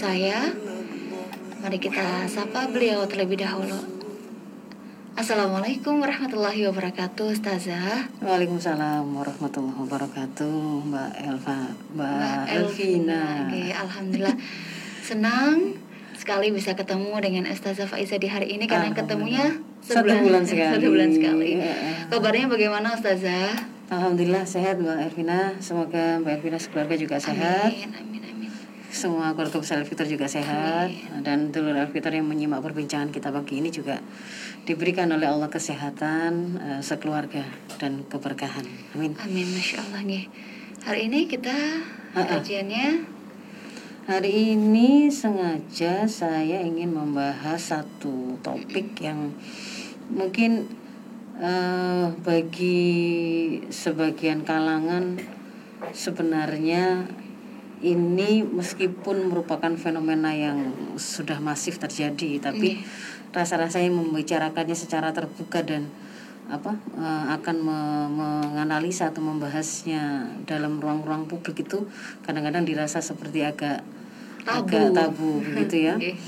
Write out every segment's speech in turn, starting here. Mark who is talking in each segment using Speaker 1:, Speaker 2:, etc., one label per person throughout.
Speaker 1: saya. Mari kita sapa beliau terlebih dahulu. Assalamualaikum warahmatullahi wabarakatuh, Ustazah.
Speaker 2: Waalaikumsalam warahmatullahi wabarakatuh, Mbak Elva, Mbak, Elvina.
Speaker 1: Oke, alhamdulillah senang sekali bisa ketemu dengan Ustazah Faiza di hari ini karena ketemunya
Speaker 2: Satu
Speaker 1: sebulan,
Speaker 2: bulan sekali.
Speaker 1: Satu bulan sekali.
Speaker 2: Iya.
Speaker 1: Kabarnya bagaimana Ustazah?
Speaker 2: Alhamdulillah sehat Mbak Elvina. Semoga Mbak Elvina sekeluarga juga sehat.
Speaker 1: Amin, amin, amin.
Speaker 2: Semua keluarga besar Elfitur juga sehat dan dulur Elfitur yang menyimak perbincangan kita pagi ini juga diberikan oleh Allah kesehatan eh, sekeluarga dan keberkahan. Amin.
Speaker 1: Amin, masya Allah nih. Hari ini kita kajiannya
Speaker 2: Hari ini sengaja saya ingin membahas satu topik yang mungkin eh, bagi sebagian kalangan sebenarnya ini meskipun merupakan fenomena yang sudah masif terjadi tapi rasa-rasanya membicarakannya secara terbuka dan apa eh, akan me- menganalisa atau membahasnya dalam ruang-ruang publik itu kadang-kadang dirasa seperti agak
Speaker 1: Tabu.
Speaker 2: agak tabu begitu ya.
Speaker 1: Oke.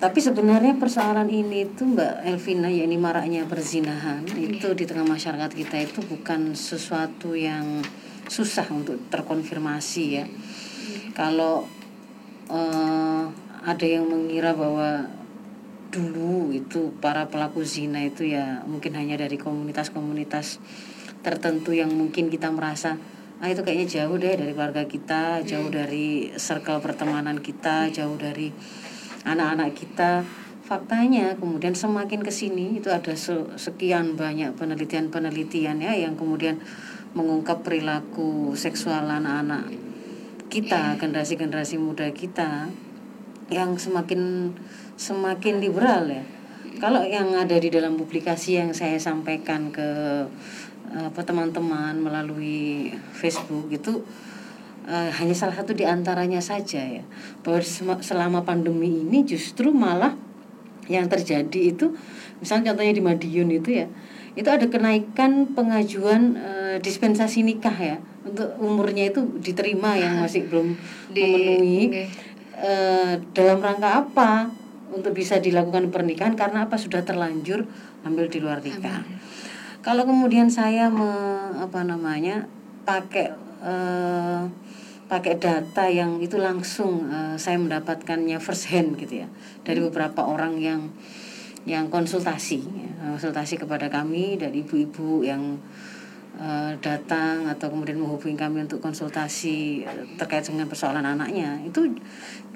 Speaker 2: Tapi sebenarnya persoalan ini itu Mbak Elvina ya ini maraknya perzinahan itu di tengah masyarakat kita itu bukan sesuatu yang susah untuk terkonfirmasi ya. Kalau eh, ada yang mengira bahwa dulu itu para pelaku zina itu ya mungkin hanya dari komunitas-komunitas tertentu yang mungkin kita merasa ah itu kayaknya jauh deh dari keluarga kita, jauh dari circle pertemanan kita, jauh dari anak-anak kita. Faktanya kemudian semakin ke sini itu ada se- sekian banyak penelitian-penelitian ya yang kemudian mengungkap perilaku seksual anak-anak kita, generasi-generasi muda kita yang semakin semakin liberal ya. Kalau yang ada di dalam publikasi yang saya sampaikan ke apa teman-teman melalui Facebook itu eh, hanya salah satu di antaranya saja ya. Bahwa selama pandemi ini justru malah yang terjadi itu misalnya contohnya di Madiun itu ya itu ada kenaikan pengajuan eh, dispensasi nikah ya. Untuk umurnya itu diterima yang masih belum
Speaker 1: Di-
Speaker 2: memenuhi.
Speaker 1: oke.
Speaker 2: eh, dalam rangka apa untuk bisa dilakukan pernikahan? Karena apa? Sudah terlanjur hamil di luar nikah. Kalau kemudian saya me, apa namanya pakai eh, pakai data yang itu langsung eh, saya mendapatkannya first hand gitu ya dari beberapa orang yang yang konsultasi ya, konsultasi kepada kami dari ibu-ibu yang eh, datang atau kemudian menghubungi kami untuk konsultasi eh, terkait dengan persoalan anaknya itu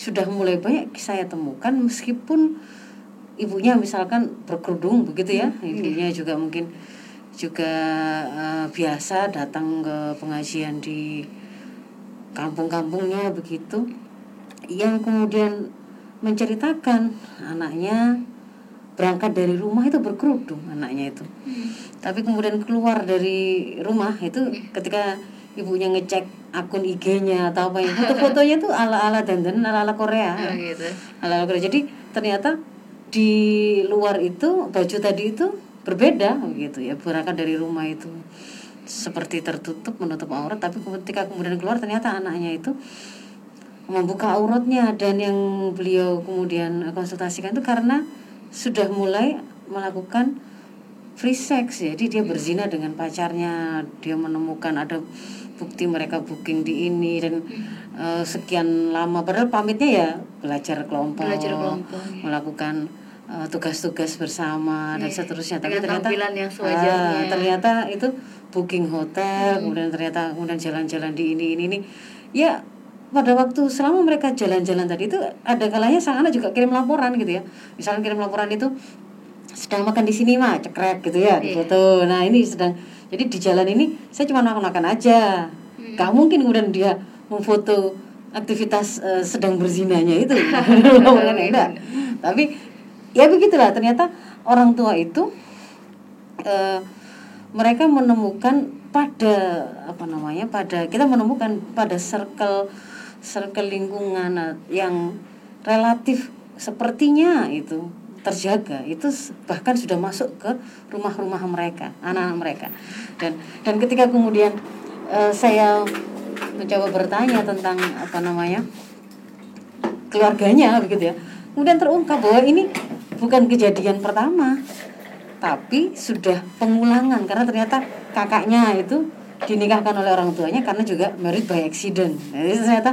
Speaker 2: sudah mulai banyak saya temukan meskipun ibunya misalkan berkerudung begitu ya. Ibunya juga mungkin juga eh, biasa datang ke pengajian di kampung-kampungnya begitu. Yang kemudian menceritakan anaknya berangkat dari rumah itu berkerudung anaknya itu. Tapi kemudian keluar dari rumah itu ketika ibunya ngecek akun IG-nya atau apa ya foto-fotonya tuh ala-ala dandan ala-ala Korea.
Speaker 1: Oh, gitu.
Speaker 2: ala-ala Korea. Jadi ternyata di luar itu baju tadi itu berbeda gitu ya berangkat dari rumah itu seperti tertutup menutup aurat. Tapi ketika kemudian keluar ternyata anaknya itu membuka auratnya dan yang beliau kemudian konsultasikan itu karena sudah mulai melakukan free sex. Jadi dia berzina dengan pacarnya dia menemukan ada bukti mereka booking di ini dan eh, sekian lama. Padahal pamitnya ya belajar kelompok,
Speaker 1: Belajar kelompok, ya.
Speaker 2: melakukan eh, tugas-tugas bersama dan
Speaker 1: Iya,
Speaker 2: seterusnya. Tapi
Speaker 1: dengan
Speaker 2: ternyata
Speaker 1: yang.
Speaker 2: Ah, ternyata itu booking hotel kemudian ternyata kemudian jalan-jalan di ini ini ini. Ya pada waktu selama mereka jalan-jalan tadi itu ada kalanya sang anak juga kirim laporan gitu ya. Misalnya kirim laporan itu sedang makan di sini mah cekrek gitu ya di foto. Nah ini sedang jadi di jalan ini saya cuma makan makan aja nggak mungkin kemudian dia memfoto aktivitas eh, sedang berzinanya itu. Bukan, enggak tapi ya begitulah ternyata orang tua itu eh, mereka menemukan pada apa namanya pada kita menemukan pada circle circle lingkungan eh, yang relatif sepertinya itu terjaga itu bahkan sudah masuk ke rumah-rumah mereka anak-anak mereka. Dan dan ketika kemudian eh, saya mencoba bertanya tentang apa namanya keluarganya begitu ya kemudian terungkap bahwa ini bukan kejadian pertama tapi sudah pengulangan karena ternyata kakaknya itu dinikahkan oleh orang tuanya karena juga married by accident. Jadi ternyata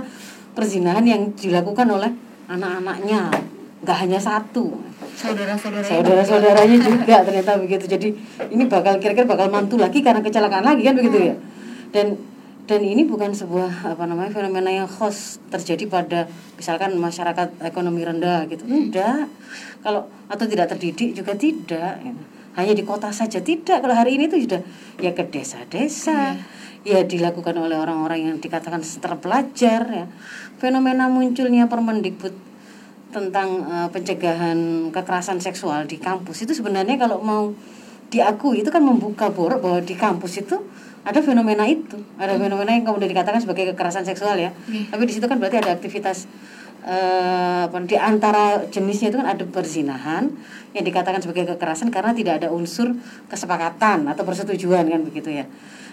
Speaker 2: perzinahan yang dilakukan oleh anak-anaknya nggak hanya satu.
Speaker 1: Saudara-saudara
Speaker 2: saudara-saudaranya juga ternyata begitu. Jadi ini bakal kira-kira bakal mantu lagi karena kecelakaan lagi kan begitu ya? Dan dan ini bukan sebuah apa namanya fenomena yang khas terjadi pada misalkan masyarakat ekonomi rendah gitu. Tidak kalau atau tidak terdidik juga tidak gitu. Hanya di kota saja. Tidak kalau hari ini tuh sudah ya ke desa-desa. Ya dilakukan oleh orang-orang yang dikatakan terpelajar ya. Fenomena munculnya Permendikbud tentang uh, pencegahan kekerasan seksual di kampus itu sebenarnya kalau mau diakui itu kan membuka borok bahwa di kampus itu ada fenomena itu. Ada fenomena yang kemudian dikatakan sebagai kekerasan seksual ya.
Speaker 1: Iya.
Speaker 2: tapi di situ kan berarti ada aktivitas eh di antara jenisnya itu kan ada perzinahan yang dikatakan sebagai kekerasan karena tidak ada unsur kesepakatan atau persetujuan kan begitu ya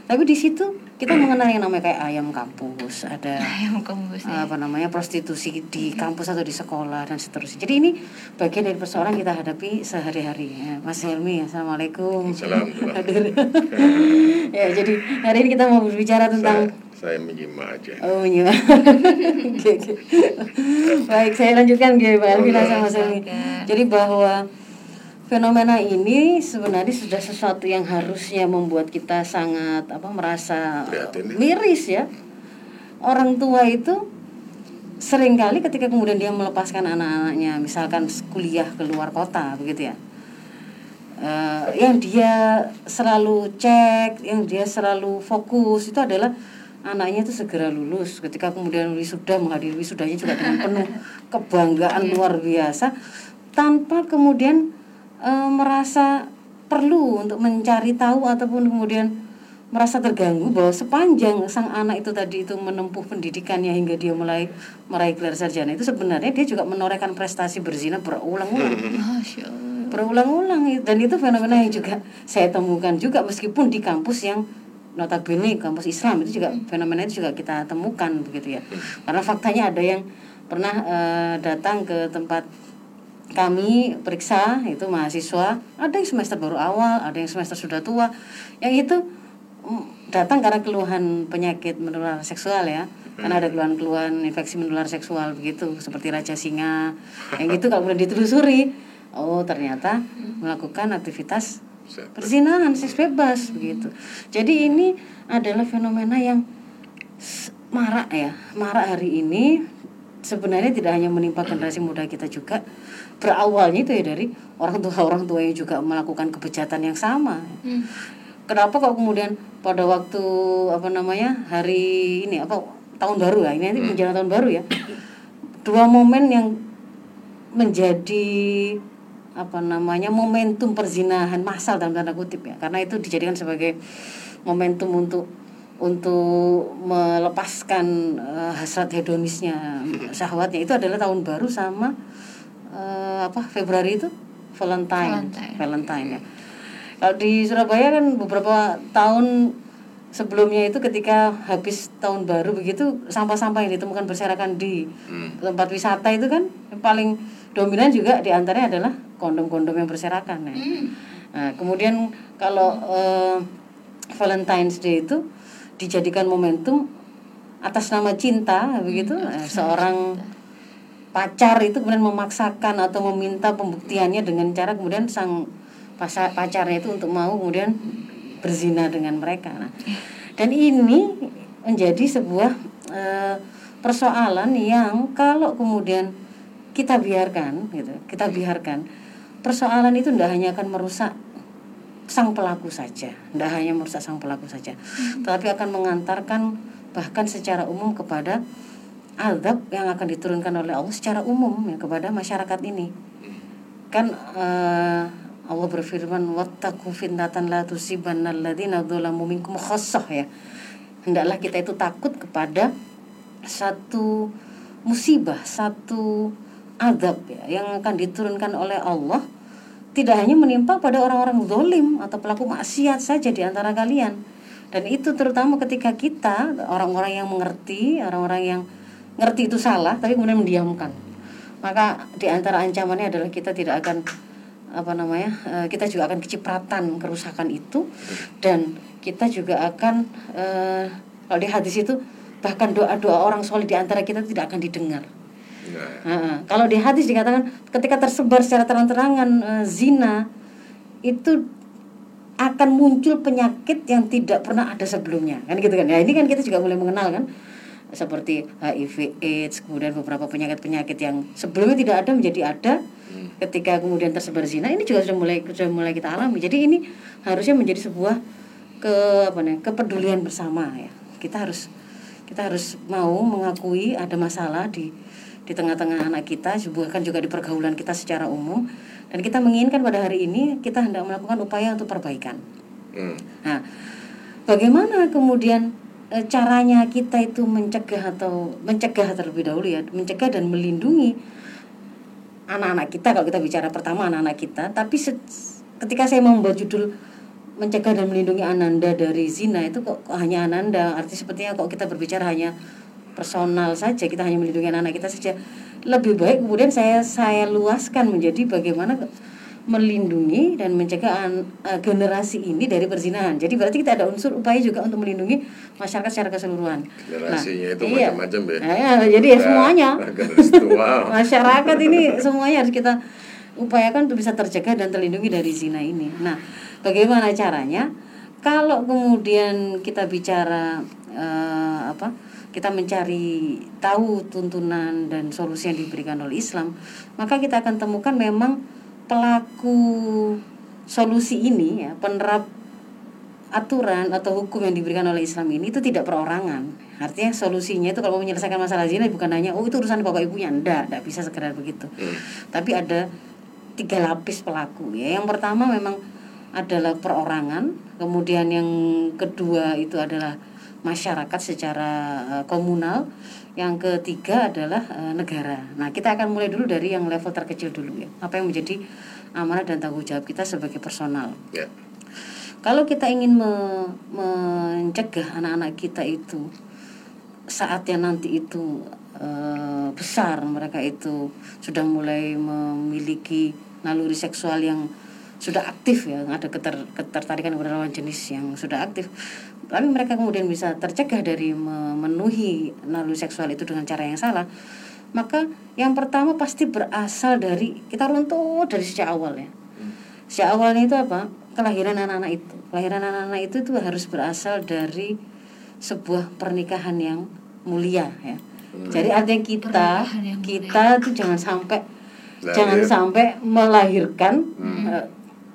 Speaker 2: tapi di situ kita mengenal yang namanya kayak ayam kampus ada
Speaker 1: ayam kampus ya.
Speaker 2: apa namanya prostitusi di kampus atau di sekolah dan seterusnya. Jadi ini bagian dari persoalan kita hadapi sehari-hari. Ya, Mas Helmi, assalamualaikum.
Speaker 3: Assalamualaikum.
Speaker 2: Hadir. ya, jadi hari ini kita mau berbicara tentang
Speaker 3: saya, saya menyimak aja.
Speaker 2: Oh iya. Oke. Baik, saya lanjutkan Pak Elvina sama Mas Helmi. Jadi bahwa fenomena ini sebenarnya sudah sesuatu yang harusnya membuat kita sangat apa merasa
Speaker 3: Prihatin ya.
Speaker 2: miris ya. Orang tua itu sering kali ketika kemudian dia melepaskan anak-anaknya misalkan kuliah ke luar kota begitu ya. Eh, yang dia selalu cek, yang dia selalu fokus itu adalah anaknya itu segera lulus. Ketika kemudian wisuda menghadiri wisudanya juga dengan penuh kebanggaan luar biasa, tanpa kemudian eh, merasa perlu untuk mencari tahu ataupun kemudian merasa terganggu bahwa sepanjang sang anak itu tadi itu menempuh pendidikannya hingga dia mulai meraih gelar sarjana itu sebenarnya dia juga menorehkan prestasi berzina berulang-ulang. Berulang-ulang dan itu fenomena yang juga saya temukan juga meskipun di kampus yang notabene kampus Islam itu juga fenomena itu juga kita temukan begitu ya. Karena faktanya ada yang pernah eh, datang ke tempat kami periksa itu mahasiswa. Ada yang semester baru awal ada yang semester sudah tua. Yang itu mm, datang karena keluhan penyakit menular seksual ya. Karena ada keluhan-keluhan infeksi menular seksual begitu seperti raja singa. Yang itu kalau kemudian ditelusuri oh ternyata melakukan aktivitas perzinahan seks bebas begitu. Jadi ini adalah fenomena yang marak ya. Marak hari ini. Sebenarnya tidak hanya menimpa generasi muda kita juga berawalnya itu ya dari orang tua orang tua yang juga melakukan kebejatan yang sama.
Speaker 1: Hmm.
Speaker 2: kenapa kok kemudian pada waktu apa namanya hari ini apa tahun baru ya ini nanti menjelang tahun baru ya dua momen yang menjadi apa namanya momentum perzinahan massal dalam tanda kutip ya. Karena itu dijadikan sebagai momentum untuk untuk melepaskan eh, hasrat hedonisnya syahwatnya. Itu adalah tahun baru sama eh, apa Februari itu Valentine
Speaker 1: Valentine.
Speaker 2: Valentine ya kalau di Surabaya kan beberapa tahun sebelumnya itu ketika habis tahun baru begitu sampah-sampah yang ditemukan berserakan di
Speaker 3: Hmm.
Speaker 2: tempat wisata itu kan yang paling dominan juga di antaranya adalah kondom-kondom yang berserakan ya. Nah, kemudian kalau eh, Valentine's Day itu dijadikan momentum atas nama cinta begitu eh, seorang pacar itu kemudian memaksakan atau meminta pembuktiannya dengan cara kemudian sang pacarnya itu untuk mau kemudian berzina dengan mereka. Nah, dan ini menjadi sebuah eh, persoalan yang kalau kemudian kita biarkan gitu, kita biarkan persoalan itu tidak hanya akan merusak sang pelaku saja, tidak hanya merusak sang pelaku saja, tetapi akan mengantarkan bahkan secara umum kepada azab yang akan diturunkan oleh Allah secara umum ya kepada masyarakat ini. Kan eh, Allah berfirman wattaqu fitnatan la tusibanna alladziina dzalamu ya. Hendaklah kita itu takut kepada satu musibah, satu azab ya, yang akan diturunkan oleh Allah tidak hanya menimpa pada orang-orang zalim atau pelaku maksiat saja di antara kalian dan itu terutama ketika kita orang-orang yang mengerti orang-orang yang ngerti itu salah tapi kemudian mendiamkan. Maka di antara ancamannya adalah kita tidak akan apa namanya eh, kita juga akan kecipratan kerusakan itu dan kita juga akan eh, kalau di hadis itu bahkan doa-doa orang soleh di antara kita tidak akan didengar.
Speaker 3: Nah,
Speaker 2: Nah, kalau di hadis dikatakan ketika tersebar secara terang-terangan eh, zina itu akan muncul penyakit yang tidak pernah ada sebelumnya. Kan gitu kan? Ya ini kan kita juga mulai mengenal kan seperti HIV AIDS kemudian beberapa penyakit-penyakit yang sebelumnya tidak ada menjadi ada ketika kemudian tersebar zina ini juga sudah mulai sudah mulai kita alami. Jadi ini harusnya menjadi sebuah ke apa namanya kepedulian bersama ya. Kita harus kita harus mau mengakui ada masalah di di tengah-tengah anak kita bahkan juga di pergaulan kita secara umum. Dan kita menginginkan pada hari ini kita hendak melakukan upaya untuk perbaikan.
Speaker 3: Hmm.
Speaker 2: Nah, bagaimana kemudian caranya kita itu mencegah atau mencegah terlebih dahulu ya, mencegah dan melindungi anak-anak kita kalau kita bicara pertama anak-anak kita, tapi ketika saya membuat judul mencegah dan melindungi Ananda dari zina itu kok, kok hanya Ananda, arti sepertinya kok kita berbicara hanya personal saja, kita hanya melindungi anak-anak kita saja. Lebih baik kemudian saya saya luaskan menjadi bagaimana melindungi dan mencegah eh, generasi ini dari perzinahan. Jadi berarti kita ada unsur upaya juga untuk melindungi masyarakat secara keseluruhan.
Speaker 3: generasinya itu
Speaker 2: iya.
Speaker 3: macam-macam ya
Speaker 2: Nah, ya, jadi ya semuanya masyarakat ini semuanya harus kita upayakan untuk bisa terjaga dan terlindungi dari zina ini. Nah, bagaimana caranya? Kalau kemudian kita bicara eh, apa? Kita mencari tahu tuntunan dan solusi yang diberikan oleh Islam, maka kita akan temukan memang pelaku solusi ini ya, penerap aturan atau hukum yang diberikan oleh Islam ini itu tidak perorangan. Artinya solusinya itu kalau mau menyelesaikan masalah zina bukan hanya oh itu urusan bapak ibunya, enggak, enggak bisa sekedar begitu. Tapi ada tiga lapis pelaku ya. Yang pertama memang adalah perorangan, kemudian yang kedua itu adalah masyarakat secara eh, komunal, yang ketiga adalah eh, negara. Nah, kita akan mulai dulu dari yang level terkecil dulu ya. Apa yang menjadi amanah dan tanggung jawab kita sebagai personal.
Speaker 3: ya
Speaker 2: Kalau kita ingin me- mencegah anak-anak kita itu saatnya nanti itu eh, besar mereka itu sudah mulai memiliki naluri seksual yang sudah aktif ya ada keter, ketertarikan kepada lawan jenis yang sudah aktif. Tapi mereka kemudian bisa tercegah dari memenuhi naluri seksual itu dengan cara yang salah. Maka yang pertama pasti berasal dari kita runtuh dari sejak awal ya. Sejak awalnya itu apa? Kelahiran anak-anak itu. Kelahiran anak-anak itu itu harus berasal dari sebuah pernikahan yang mulia ya. Jadi artinya kita kita tuh jangan sampai
Speaker 3: Lahir.
Speaker 2: jangan sampai melahirkan eh,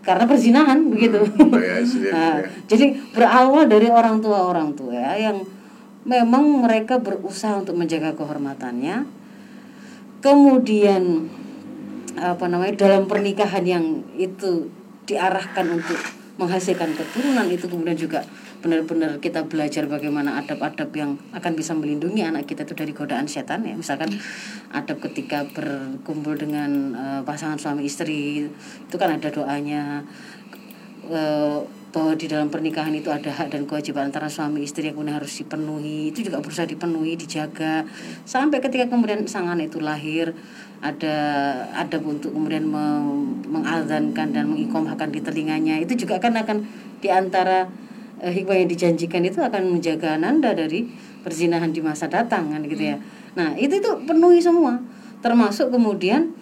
Speaker 2: karena perzinahan begitu
Speaker 3: Kayak sendiri
Speaker 2: Nah,
Speaker 3: ya.
Speaker 2: jadi berawal dari orang tua orang tua yang memang mereka berusaha untuk menjaga kehormatannya kemudian apa namanya dalam pernikahan yang itu diarahkan untuk menghasilkan keturunan itu kemudian juga benar-benar kita belajar bagaimana adab-adab yang akan bisa melindungi anak kita itu dari godaan setan ya. Misalkan adab ketika berkumpul dengan eh, pasangan suami istri itu kan ada doanya eh, bahwa di dalam pernikahan itu ada hak dan kewajiban antara suami istri yang kemudian harus dipenuhi itu juga berusaha dipenuhi dijaga. Sampai ketika kemudian sang anak itu lahir ada ada untuk kemudian mengadzankan dan mengikomahkan di telinganya itu juga kan akan di antara eh, hikmah yang dijanjikan itu akan menjaga ananda dari perzinahan di masa datang kan gitu ya. Nah itu itu penuhi semua. Termasuk kemudian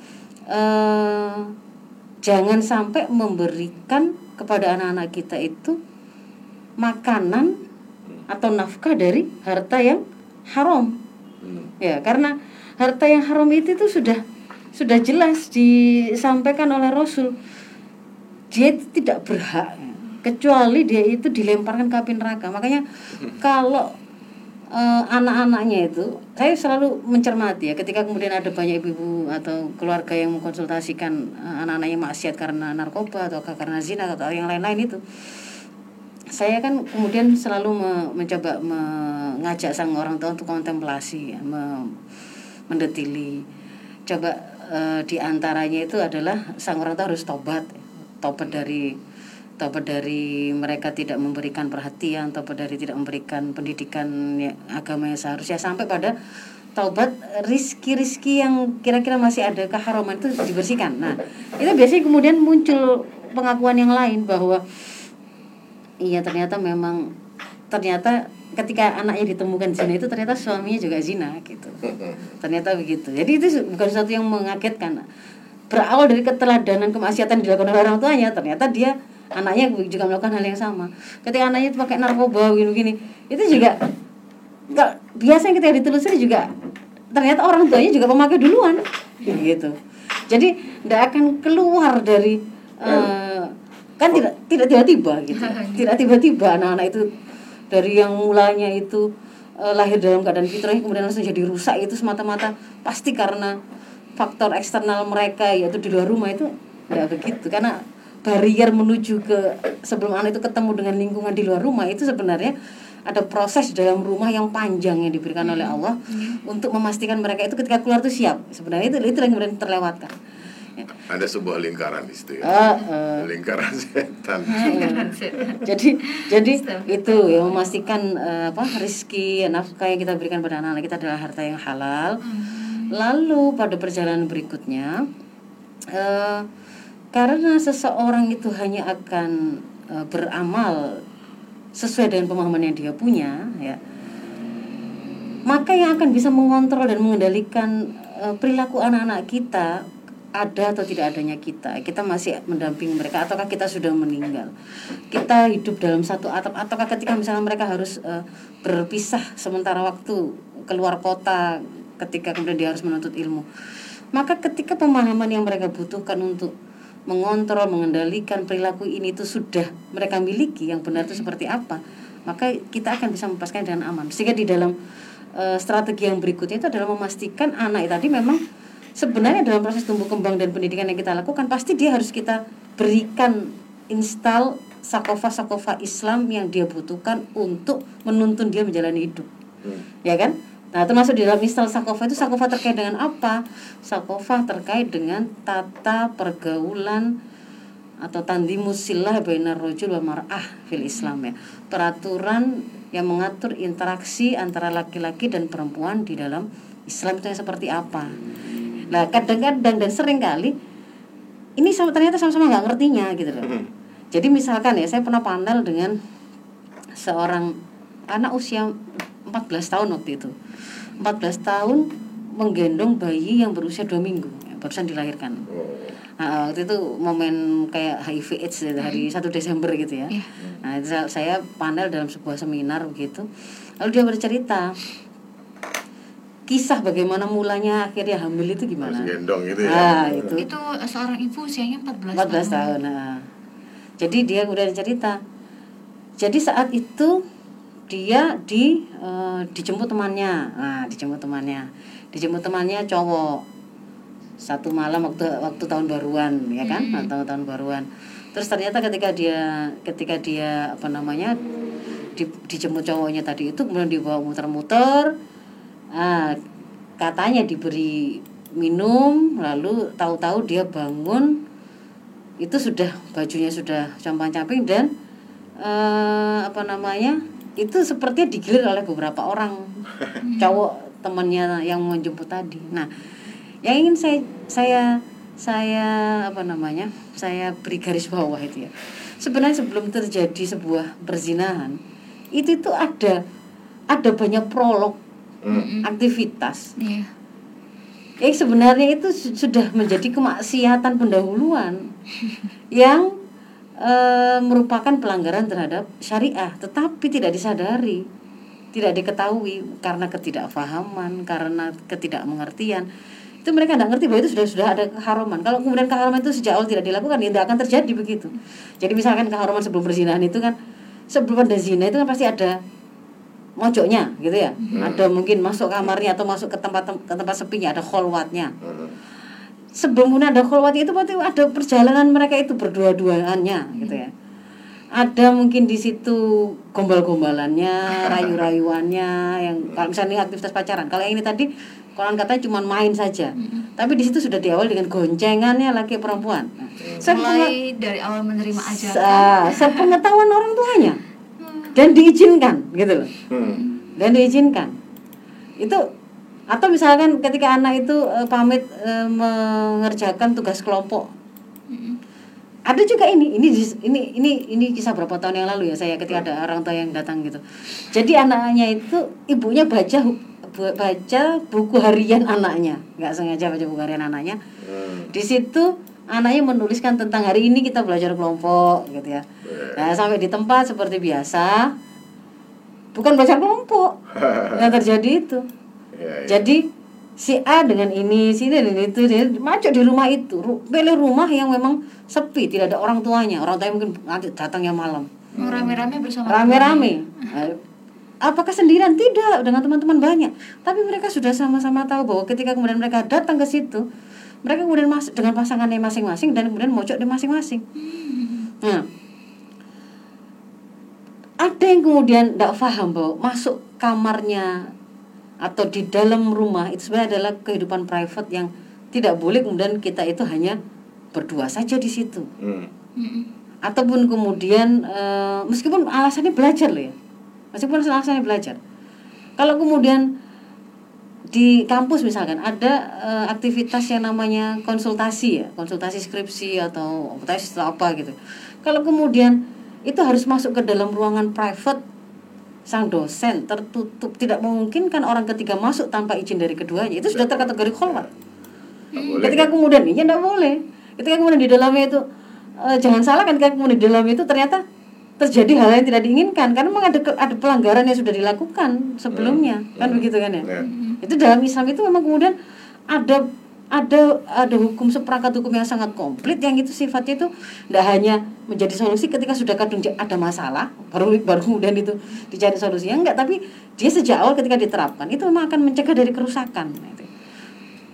Speaker 2: eh, jangan sampai memberikan kepada anak-anak kita itu makanan atau nafkah dari harta yang haram.
Speaker 3: Hmm.
Speaker 2: ya karena harta yang haram itu itu sudah sudah jelas disampaikan oleh Rasul. Dia itu tidak berhak kecuali dia itu dilemparkan ke api neraka. Makanya kalau eh, anak-anaknya itu saya selalu mencermati ya ketika kemudian ada banyak ibu-ibu atau keluarga yang mengkonsultasikan eh, anak-anaknya maksiat karena narkoba atau karena zina atau yang lain-lain itu saya kan kemudian selalu me- mencoba mengajak sang orang tua untuk kontemplasi ya, me- mendetili. Coba eh, di antaranya itu adalah sang orang tua harus tobat tobat dari taubat dari mereka tidak memberikan perhatian taubat dari tidak memberikan pendidikan ya, agama yang seharusnya sampai pada taubat rizki-rizki yang kira-kira masih ada keharuman itu dibersihkan. Nah itu biasanya kemudian muncul pengakuan yang lain bahwa iya ternyata memang ternyata ketika anaknya ditemukan zina itu ternyata suaminya juga zina gitu. Ternyata begitu. Jadi itu bukan sesuatu yang mengagetkan. Berawal dari keteladanan kemaksiatan dilakukan oleh orang tuanya ternyata dia anaknya juga melakukan hal yang sama. Ketika anaknya itu pakai narkoba gini-gini itu juga nggak biasa yang kita ditelusuri juga ternyata orang tuanya juga pemakai duluan gitu. Jadi tidak akan keluar dari uh, kan tidak tidak tiba-tiba gitu. Tidak tiba-tiba anak-anak itu dari yang mulanya itu uh, lahir dalam keadaan fitrah kemudian langsung jadi rusak itu semata-mata pasti karena faktor eksternal mereka yaitu di luar rumah itu tidak begitu. Karena barrier menuju ke sebelum anak itu ketemu dengan lingkungan di luar rumah itu sebenarnya ada proses di dalam rumah yang panjang yang diberikan oleh Allah untuk memastikan mereka itu ketika keluar itu siap sebenarnya itu itu yang kemudian terlewatkan
Speaker 3: ada sebuah lingkaran di situ ya.
Speaker 2: Uh, uh.
Speaker 3: Lingkaran setan.
Speaker 2: jadi jadi itu yang memastikan uh, apa rezeki nafkah yang kita berikan pada anak-anak kita adalah harta yang halal. Lalu pada perjalanan berikutnya uh, karena seseorang itu hanya akan uh, beramal sesuai dengan pemahaman yang dia punya ya maka yang akan bisa mengontrol dan mengendalikan uh, perilaku anak-anak kita ada atau tidak adanya kita. Kita masih mendampingi mereka ataukah kita sudah meninggal. Kita hidup dalam satu atap ataukah ketika misalnya mereka harus uh, berpisah sementara waktu keluar kota ketika kemudian dia harus menuntut ilmu. Maka ketika pemahaman yang mereka butuhkan untuk mengontrol mengendalikan perilaku ini itu sudah mereka miliki yang benar itu seperti apa maka kita akan bisa melepaskan dengan aman sehingga di dalam uh, strategi yang berikutnya itu adalah memastikan anak tadi memang sebenarnya dalam proses tumbuh kembang dan pendidikan yang kita lakukan pasti dia harus kita berikan install sakofa-sakofa Islam yang dia butuhkan untuk menuntun dia menjalani hidup. Hmm. Ya kan? Nah, termasuk di dalam install sakofa itu sakofa terkait dengan apa? Sakofa terkait dengan tata pergaulan atau tandimus silah bainar rojul wa mar'ah fil Islam ya. Peraturan yang mengatur interaksi antara laki-laki dan perempuan di dalam Islam itu yang seperti apa. Nah kadang-kadang dan sering kali ini sama ternyata sama-sama nggak ngertinya gitu loh. Jadi misalkan ya saya pernah panel dengan seorang anak usia 14 tahun waktu itu. 14 tahun menggendong bayi yang berusia dua minggu ya, barusan dilahirkan. Oh. Nah, waktu itu momen kayak HIV AIDS ya, hari 1 hmm. Desember gitu ya. Yeah. Nah, itu saya panel dalam sebuah seminar begitu. Lalu dia bercerita, kisah bagaimana mulanya akhirnya hamil itu gimana?
Speaker 3: Gendong gitu ya.
Speaker 1: Nah, itu. Itu seorang ibu usianya 14, 14 tahun. tahun.
Speaker 2: Nah. Jadi dia udah cerita. Jadi saat itu dia di uh, dijemput temannya. Nah, dijemput temannya. Dijemput temannya cowok. Satu malam waktu waktu tahun baruan, ya kan? Hmm. Tahun tahun baruan. Terus ternyata ketika dia ketika dia apa namanya di, dijemput cowoknya tadi itu kemudian dibawa muter-muter ah, katanya diberi minum lalu tahu-tahu dia bangun itu sudah bajunya sudah compang-camping dan uh, apa namanya itu sepertinya digilir oleh beberapa orang. Cowok temannya yang menjemput tadi. Nah yang ingin saya saya saya apa namanya saya beri garis bawah itu ya. Sebenarnya sebelum terjadi sebuah perzinahan itu itu ada ada banyak prolog hmm. aktivitas. Yeah. yang sebenarnya itu sudah menjadi kemaksiatan pendahuluan yang e, merupakan pelanggaran terhadap syariah tetapi tidak disadari tidak diketahui karena ketidakfahaman karena ketidakmengertian. Itu mereka tidak ngerti bahwa itu sudah sudah ada keharuman kalau kemudian keharuman itu sejak awal tidak dilakukan ya tidak akan terjadi begitu. Jadi misalkan keharuman sebelum berzinahan itu kan sebelum ada zina itu kan pasti ada mojoknya gitu ya. Hmm. ada mungkin masuk kamarnya atau masuk ke tempat ke tempat sepinya ada kholwatnya. Hmm. Sebelum ada kholwat itu berarti ada perjalanan mereka itu berdua-duanya gitu ya ada mungkin di situ gombal-gombalannya, rayu-rayuannya yang kalau misalnya ini aktivitas pacaran. Kalau yang ini tadi konon katanya cuma main saja. Tapi di situ sudah diawali dengan goncengannya laki perempuan. Nah, sepenga-
Speaker 1: Mulai dari awal menerima ajakan.
Speaker 2: Sepengetahuan orang tuanya dan diizinkan gitu loh
Speaker 3: Hmm.
Speaker 2: dan diizinkan itu atau misalkan ketika anak itu eh, pamit eh, mengerjakan tugas kelompok.
Speaker 1: Mm-mm.
Speaker 2: ada juga ini ini ini ini ini kisah berapa tahun yang lalu ya saya ketika ada orang tua yang datang gitu. Jadi anaknya itu ibunya baca baca buku harian anaknya. Nggak sengaja baca buku harian anaknya.
Speaker 3: Hmm.
Speaker 2: di situ anaknya menuliskan tentang hari ini kita belajar kelompok gitu ya. Nah sampai di tempat seperti biasa bukan belajar kelompok. Yang terjadi itu
Speaker 3: Ya, ya.
Speaker 2: jadi si A dengan ini, si ini dan itu, dia macet di rumah itu. Pilih rumah yang memang sepi, tidak ada orang tuanya. Orang tuanya mungkin nanti datangnya malam.
Speaker 1: Mau rame-rame bersama
Speaker 2: Rame-rame. Eh, Apakah sendirian? Tidak, dengan teman-teman banyak. Tapi mereka sudah sama-sama tahu bahwa ketika kemudian mereka datang ke situ, mereka kemudian masuk dengan pasangannya masing-masing dan kemudian mojok di masing-masing. Nah, ada yang kemudian tidak paham bahwa masuk kamarnya atau di dalam rumah itu sebenarnya adalah kehidupan private yang tidak boleh kemudian kita itu hanya berdua saja di situ
Speaker 3: Hmm.
Speaker 1: Mm-mm.
Speaker 2: ataupun kemudian eh, meskipun alasannya belajar loh ya meskipun alasannya belajar kalau kemudian di kampus misalkan ada eh, aktivitas yang namanya konsultasi ya konsultasi skripsi atau tesis atau apa gitu kalau kemudian itu harus masuk ke dalam ruangan private sang dosen tertutup. Tidak memungkinkan orang ketiga masuk tanpa izin dari keduanya. Itu sudah terkategori
Speaker 3: Nggak boleh.
Speaker 2: ketika kemudian ya tidak boleh. Ketika kemudian di dalamnya itu eh, jangan salah kan ketika kemudian di dalam itu ternyata terjadi hal yang tidak diinginkan. Karena memang ada ada pelanggaran yang sudah dilakukan sebelumnya. Kan begitu kan ya?
Speaker 3: Ya.
Speaker 2: itu dalam Islam itu memang kemudian ada ada ada hukum seperangkat hukum yang sangat komplit yang itu sifatnya itu tidak hanya menjadi solusi ketika sudah kadung ada masalah baru baru kemudian itu dicari solusinya. Enggak tapi dia sejak awal ketika diterapkan itu memang akan mencegah dari kerusakan. Itu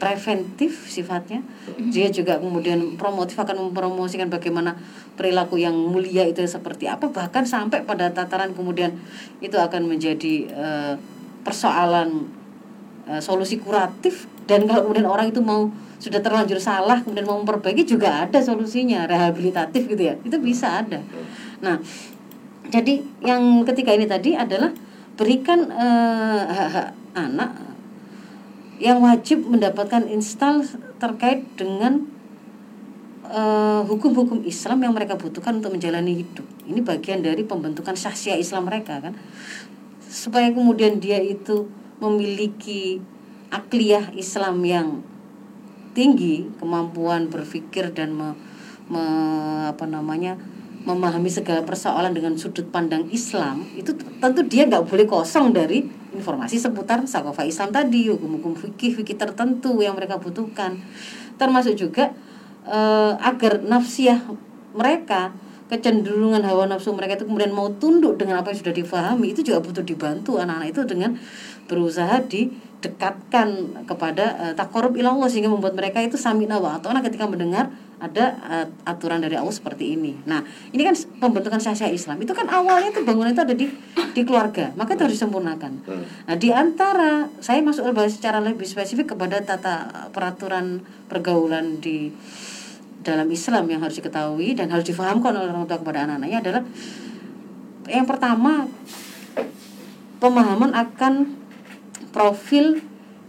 Speaker 2: preventif sifatnya. Dia juga kemudian promotif akan mempromosikan bagaimana perilaku yang mulia itu seperti apa. Bahkan sampai pada tataran kemudian itu akan menjadi eh, persoalan eh, solusi kuratif dan kalau kemudian orang itu mau sudah terlanjur salah kemudian mau memperbaiki juga ada solusinya rehabilitatif gitu ya itu bisa ada nah jadi yang ketiga ini tadi adalah berikan eh, anak yang wajib mendapatkan install terkait dengan eh, hukum-hukum Islam yang mereka butuhkan untuk menjalani hidup. Ini bagian dari pembentukan syahsia Islam mereka kan. Supaya kemudian dia itu memiliki akliyah Islam yang tinggi, kemampuan berpikir dan me, me- apa namanya? memahami segala persoalan dengan sudut pandang Islam itu tentu dia nggak boleh kosong dari informasi seputar sakofa Islam tadi hukum-hukum fikih fikih tertentu yang mereka butuhkan termasuk juga eh, agar nafsiyah mereka kecenderungan hawa nafsu mereka itu kemudian mau tunduk dengan apa yang sudah difahami itu juga butuh dibantu anak-anak itu dengan berusaha didekatkan kepada uh, takorub ilallah sehingga membuat mereka itu samina wa atau ketika mendengar ada eh, aturan dari Allah seperti ini. Nah, ini kan pembentukan syariah Islam. Itu kan awalnya itu bangunan itu ada di di keluarga, maka itu harus disempurnakan. Nah, di antara saya masuk lebih secara lebih spesifik kepada tata peraturan pergaulan di dalam Islam yang harus diketahui dan harus difahamkan oleh orang tua kepada anak-anaknya adalah yang pertama pemahaman akan profil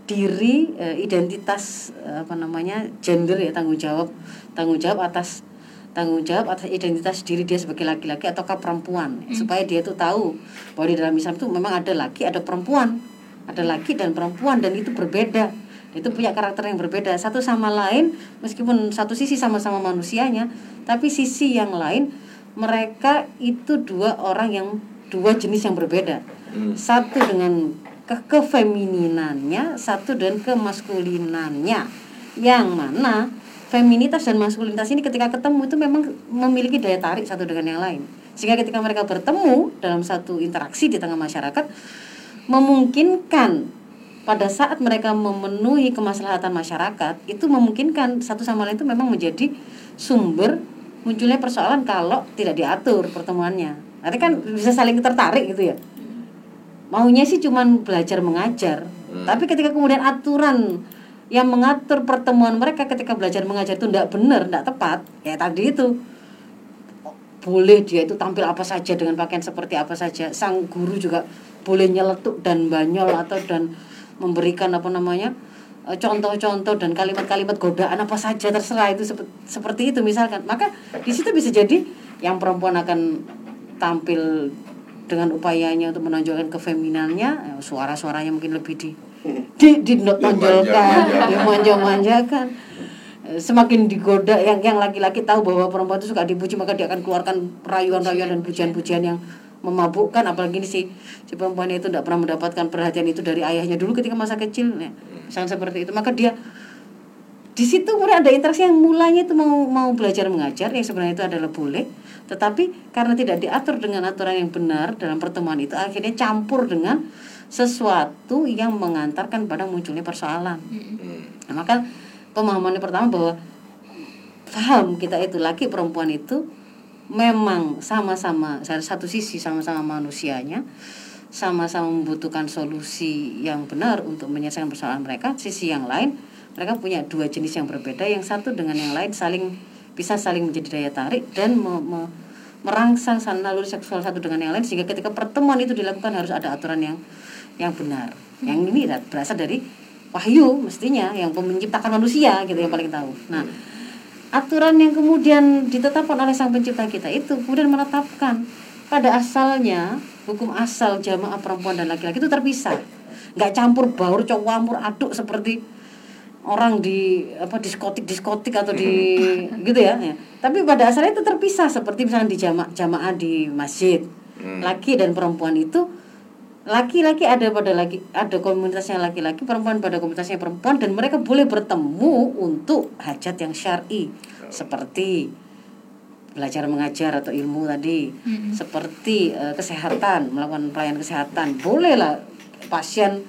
Speaker 2: diri eh, identitas eh, apa namanya gender ya tanggung jawab tanggung jawab atas tanggung jawab atas identitas diri dia sebagai laki-laki ataukah perempuan. Supaya dia itu tahu bahwa di dalam Islam itu memang ada laki ada perempuan. Ada laki dan perempuan dan itu berbeda. Itu punya karakter yang berbeda. Satu sama lain meskipun satu sisi sama-sama manusianya tapi sisi yang lain mereka itu dua orang yang dua jenis yang berbeda. Satu dengan ke kefemininannya satu dan kemaskulinannya. Yang mana feminitas dan maskulinitas ini ketika ketemu itu memang memiliki daya tarik satu dengan yang lain. Sehingga ketika mereka bertemu dalam satu interaksi di tengah masyarakat memungkinkan pada saat mereka memenuhi kemaslahatan masyarakat itu memungkinkan satu sama lain itu memang menjadi sumber munculnya persoalan kalau tidak diatur pertemuannya. Nanti kan bisa saling tertarik gitu ya maunya sih cuman belajar mengajar. Tapi ketika kemudian aturan yang mengatur pertemuan mereka ketika belajar mengajar itu tidak benar tidak tepat ya tadi itu. Boleh dia itu tampil apa saja dengan pakaian seperti apa saja. Sang guru juga boleh nyeletuk dan banyol atau dan memberikan apa namanya eh, contoh-contoh dan kalimat-kalimat godaan apa saja terserah itu sepe- seperti itu misalkan. Maka di situ bisa jadi yang perempuan akan tampil dengan upayanya untuk menonjolkan kefeminannya eh, suara-suaranya mungkin lebih di di ditonjolkan
Speaker 3: dimanja-manjakan
Speaker 2: Eh, semakin digoda yang yang laki-laki tahu bahwa perempuan itu suka dipuji maka dia akan keluarkan rayuan-rayuan dan pujian-pujian yang memabukkan. Apalagi ini si si perempuan itu tidak pernah mendapatkan perhatian itu dari ayahnya dulu ketika masa kecil ya, misalnya seperti itu. Maka dia di situ kemudian ada interaksi yang mulanya itu mau mau belajar mengajar yang sebenarnya itu adalah boleh. Tetapi karena tidak diatur dengan aturan yang benar dalam pertemuan itu akhirnya campur dengan sesuatu yang mengantarkan pada munculnya persoalan. Nah, maka pemahaman yang pertama bahwa paham kita itu laki perempuan itu memang sama-sama dari satu sisi sama-sama manusianya sama-sama membutuhkan solusi yang benar untuk menyelesaikan persoalan mereka sisi yang lain mereka punya dua jenis yang berbeda yang satu dengan yang lain saling bisa saling menjadi daya tarik dan me- me- merangsang san- naluri seksual satu dengan yang lain sehingga ketika pertemuan itu dilakukan harus ada aturan yang yang benar. Yang ini berasal dari wahyu mestinya yang menciptakan manusia gitu yang paling tahu. Nah aturan yang kemudian ditetapkan oleh sang pencipta kita itu kemudian menetapkan pada asalnya hukum asal jamaah perempuan dan laki-laki itu terpisah. Nggak campur baur campur aduk seperti orang di apa diskotik diskotik atau di gitu ya, ya. tapi pada asalnya itu terpisah seperti misalnya di jamaah jamaah di masjid. Laki dan perempuan itu laki-laki ada pada laki ada komunitasnya laki-laki perempuan pada komunitasnya perempuan dan mereka boleh bertemu untuk hajat yang syar'i. Seperti belajar mengajar atau ilmu tadi. Seperti eh, kesehatan melakukan pelayanan kesehatan. Bolehlah pasien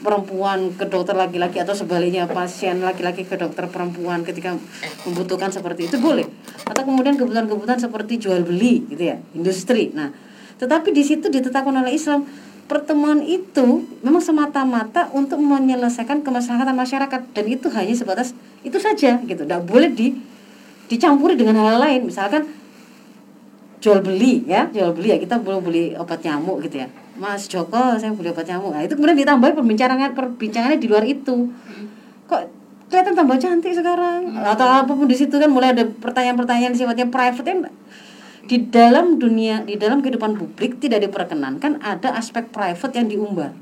Speaker 2: perempuan ke dokter laki-laki atau sebaliknya pasien laki-laki ke dokter perempuan ketika membutuhkan seperti itu boleh. Atau kemudian kebutuhan-kebutuhan seperti jual beli gitu ya industri. Nah tetapi di situ ditetapkan oleh Islam pertemuan itu memang semata-mata untuk menyelesaikan kemaslahatan masyarakat dan itu hanya sebatas itu saja gitu. Tidak boleh di dicampuri dengan hal lain. Misalkan jual beli ya jual beli ya kita belum beli obat nyamuk gitu ya Mas Joko saya beli obat nyamuk nah itu kemudian ditambah perbincangan perbincangannya di luar itu. Kok kelihatan tambah cantik sekarang? Atau apa pun di situ kan mulai ada pertanyaan-pertanyaan sifatnya private kan di dalam dunia di dalam kehidupan publik tidak diperkenankan ada aspek private yang diumbar.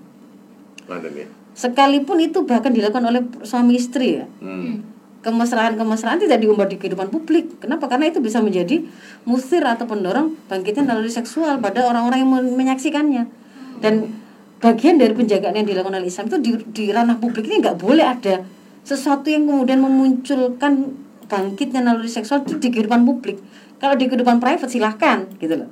Speaker 2: Sekalipun itu bahkan dilakukan oleh suami istri ya.
Speaker 3: Hmm.
Speaker 2: Kemesraan-kemesraan tidak diumbar di kehidupan publik. Kenapa? Karena itu bisa menjadi musir atau pendorong bangkitnya naluri seksual pada orang-orang yang men- menyaksikannya. Dan bagian dari penjagaan yang dilakukan oleh Islam itu di, di ranah publik ini nggak boleh ada sesuatu yang kemudian memunculkan bangkitnya naluri seksual itu di kehidupan publik. Kalau di kehidupan private silahkan gitu loh.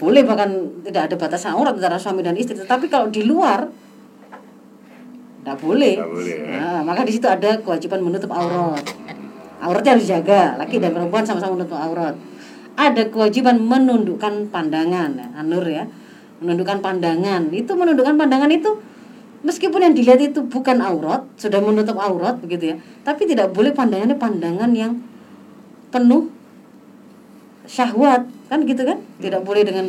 Speaker 2: Boleh bahkan tidak ada batasan aurat antara suami dan istri. Tetapi kalau di luar tidak boleh.
Speaker 3: Nggak boleh, ya.
Speaker 2: Nah, maka di situ ada kewajiban menutup aurat. Auratnya harus dijaga, laki dan perempuan sama-sama menutup aurat. Ada kewajiban menundukkan pandangan, ya, Anur ya. Menundukkan pandangan. Itu menundukkan pandangan itu meskipun yang dilihat itu bukan aurat, sudah menutup aurat begitu ya. Tapi tidak boleh pandangannya pandangan yang penuh syahwat, kan gitu kan? Tidak boleh dengan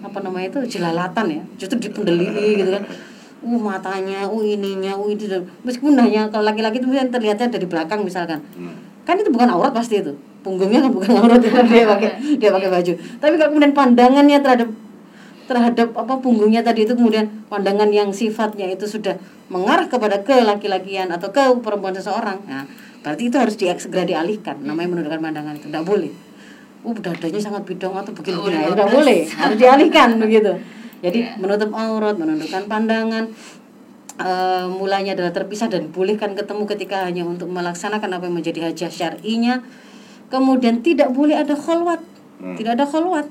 Speaker 2: apa namanya itu jelalatan ya. Justru dipendeli gitu kan uh matanya, uh ininya, uh dan meskipun hanya kalau laki-laki itu yang terlihatnya dari belakang misalkan, kan itu bukan aurat pasti itu, punggungnya kan bukan aurat itu dia pakai dia pakai baju. Tapi kalau kemudian pandangannya terhadap terhadap apa punggungnya tadi itu kemudian pandangan yang sifatnya itu sudah mengarah kepada ke laki-lakian atau ke perempuan seseorang, nah berarti itu harus di, segera dialihkan. Namanya menundukkan pandangan itu tidak boleh. Uh dadanya sangat bidang atau begini-begini,
Speaker 1: Oh,
Speaker 2: tidak
Speaker 1: bagus.
Speaker 2: boleh, harus dialihkan begitu. Jadi menutup aurat, menundukkan pandangan, eh, mulanya adalah terpisah dan bolehkan ketemu ketika hanya untuk melaksanakan apa yang menjadi hajah syar'inya. Kemudian tidak boleh ada kholwat, tidak ada kholwat.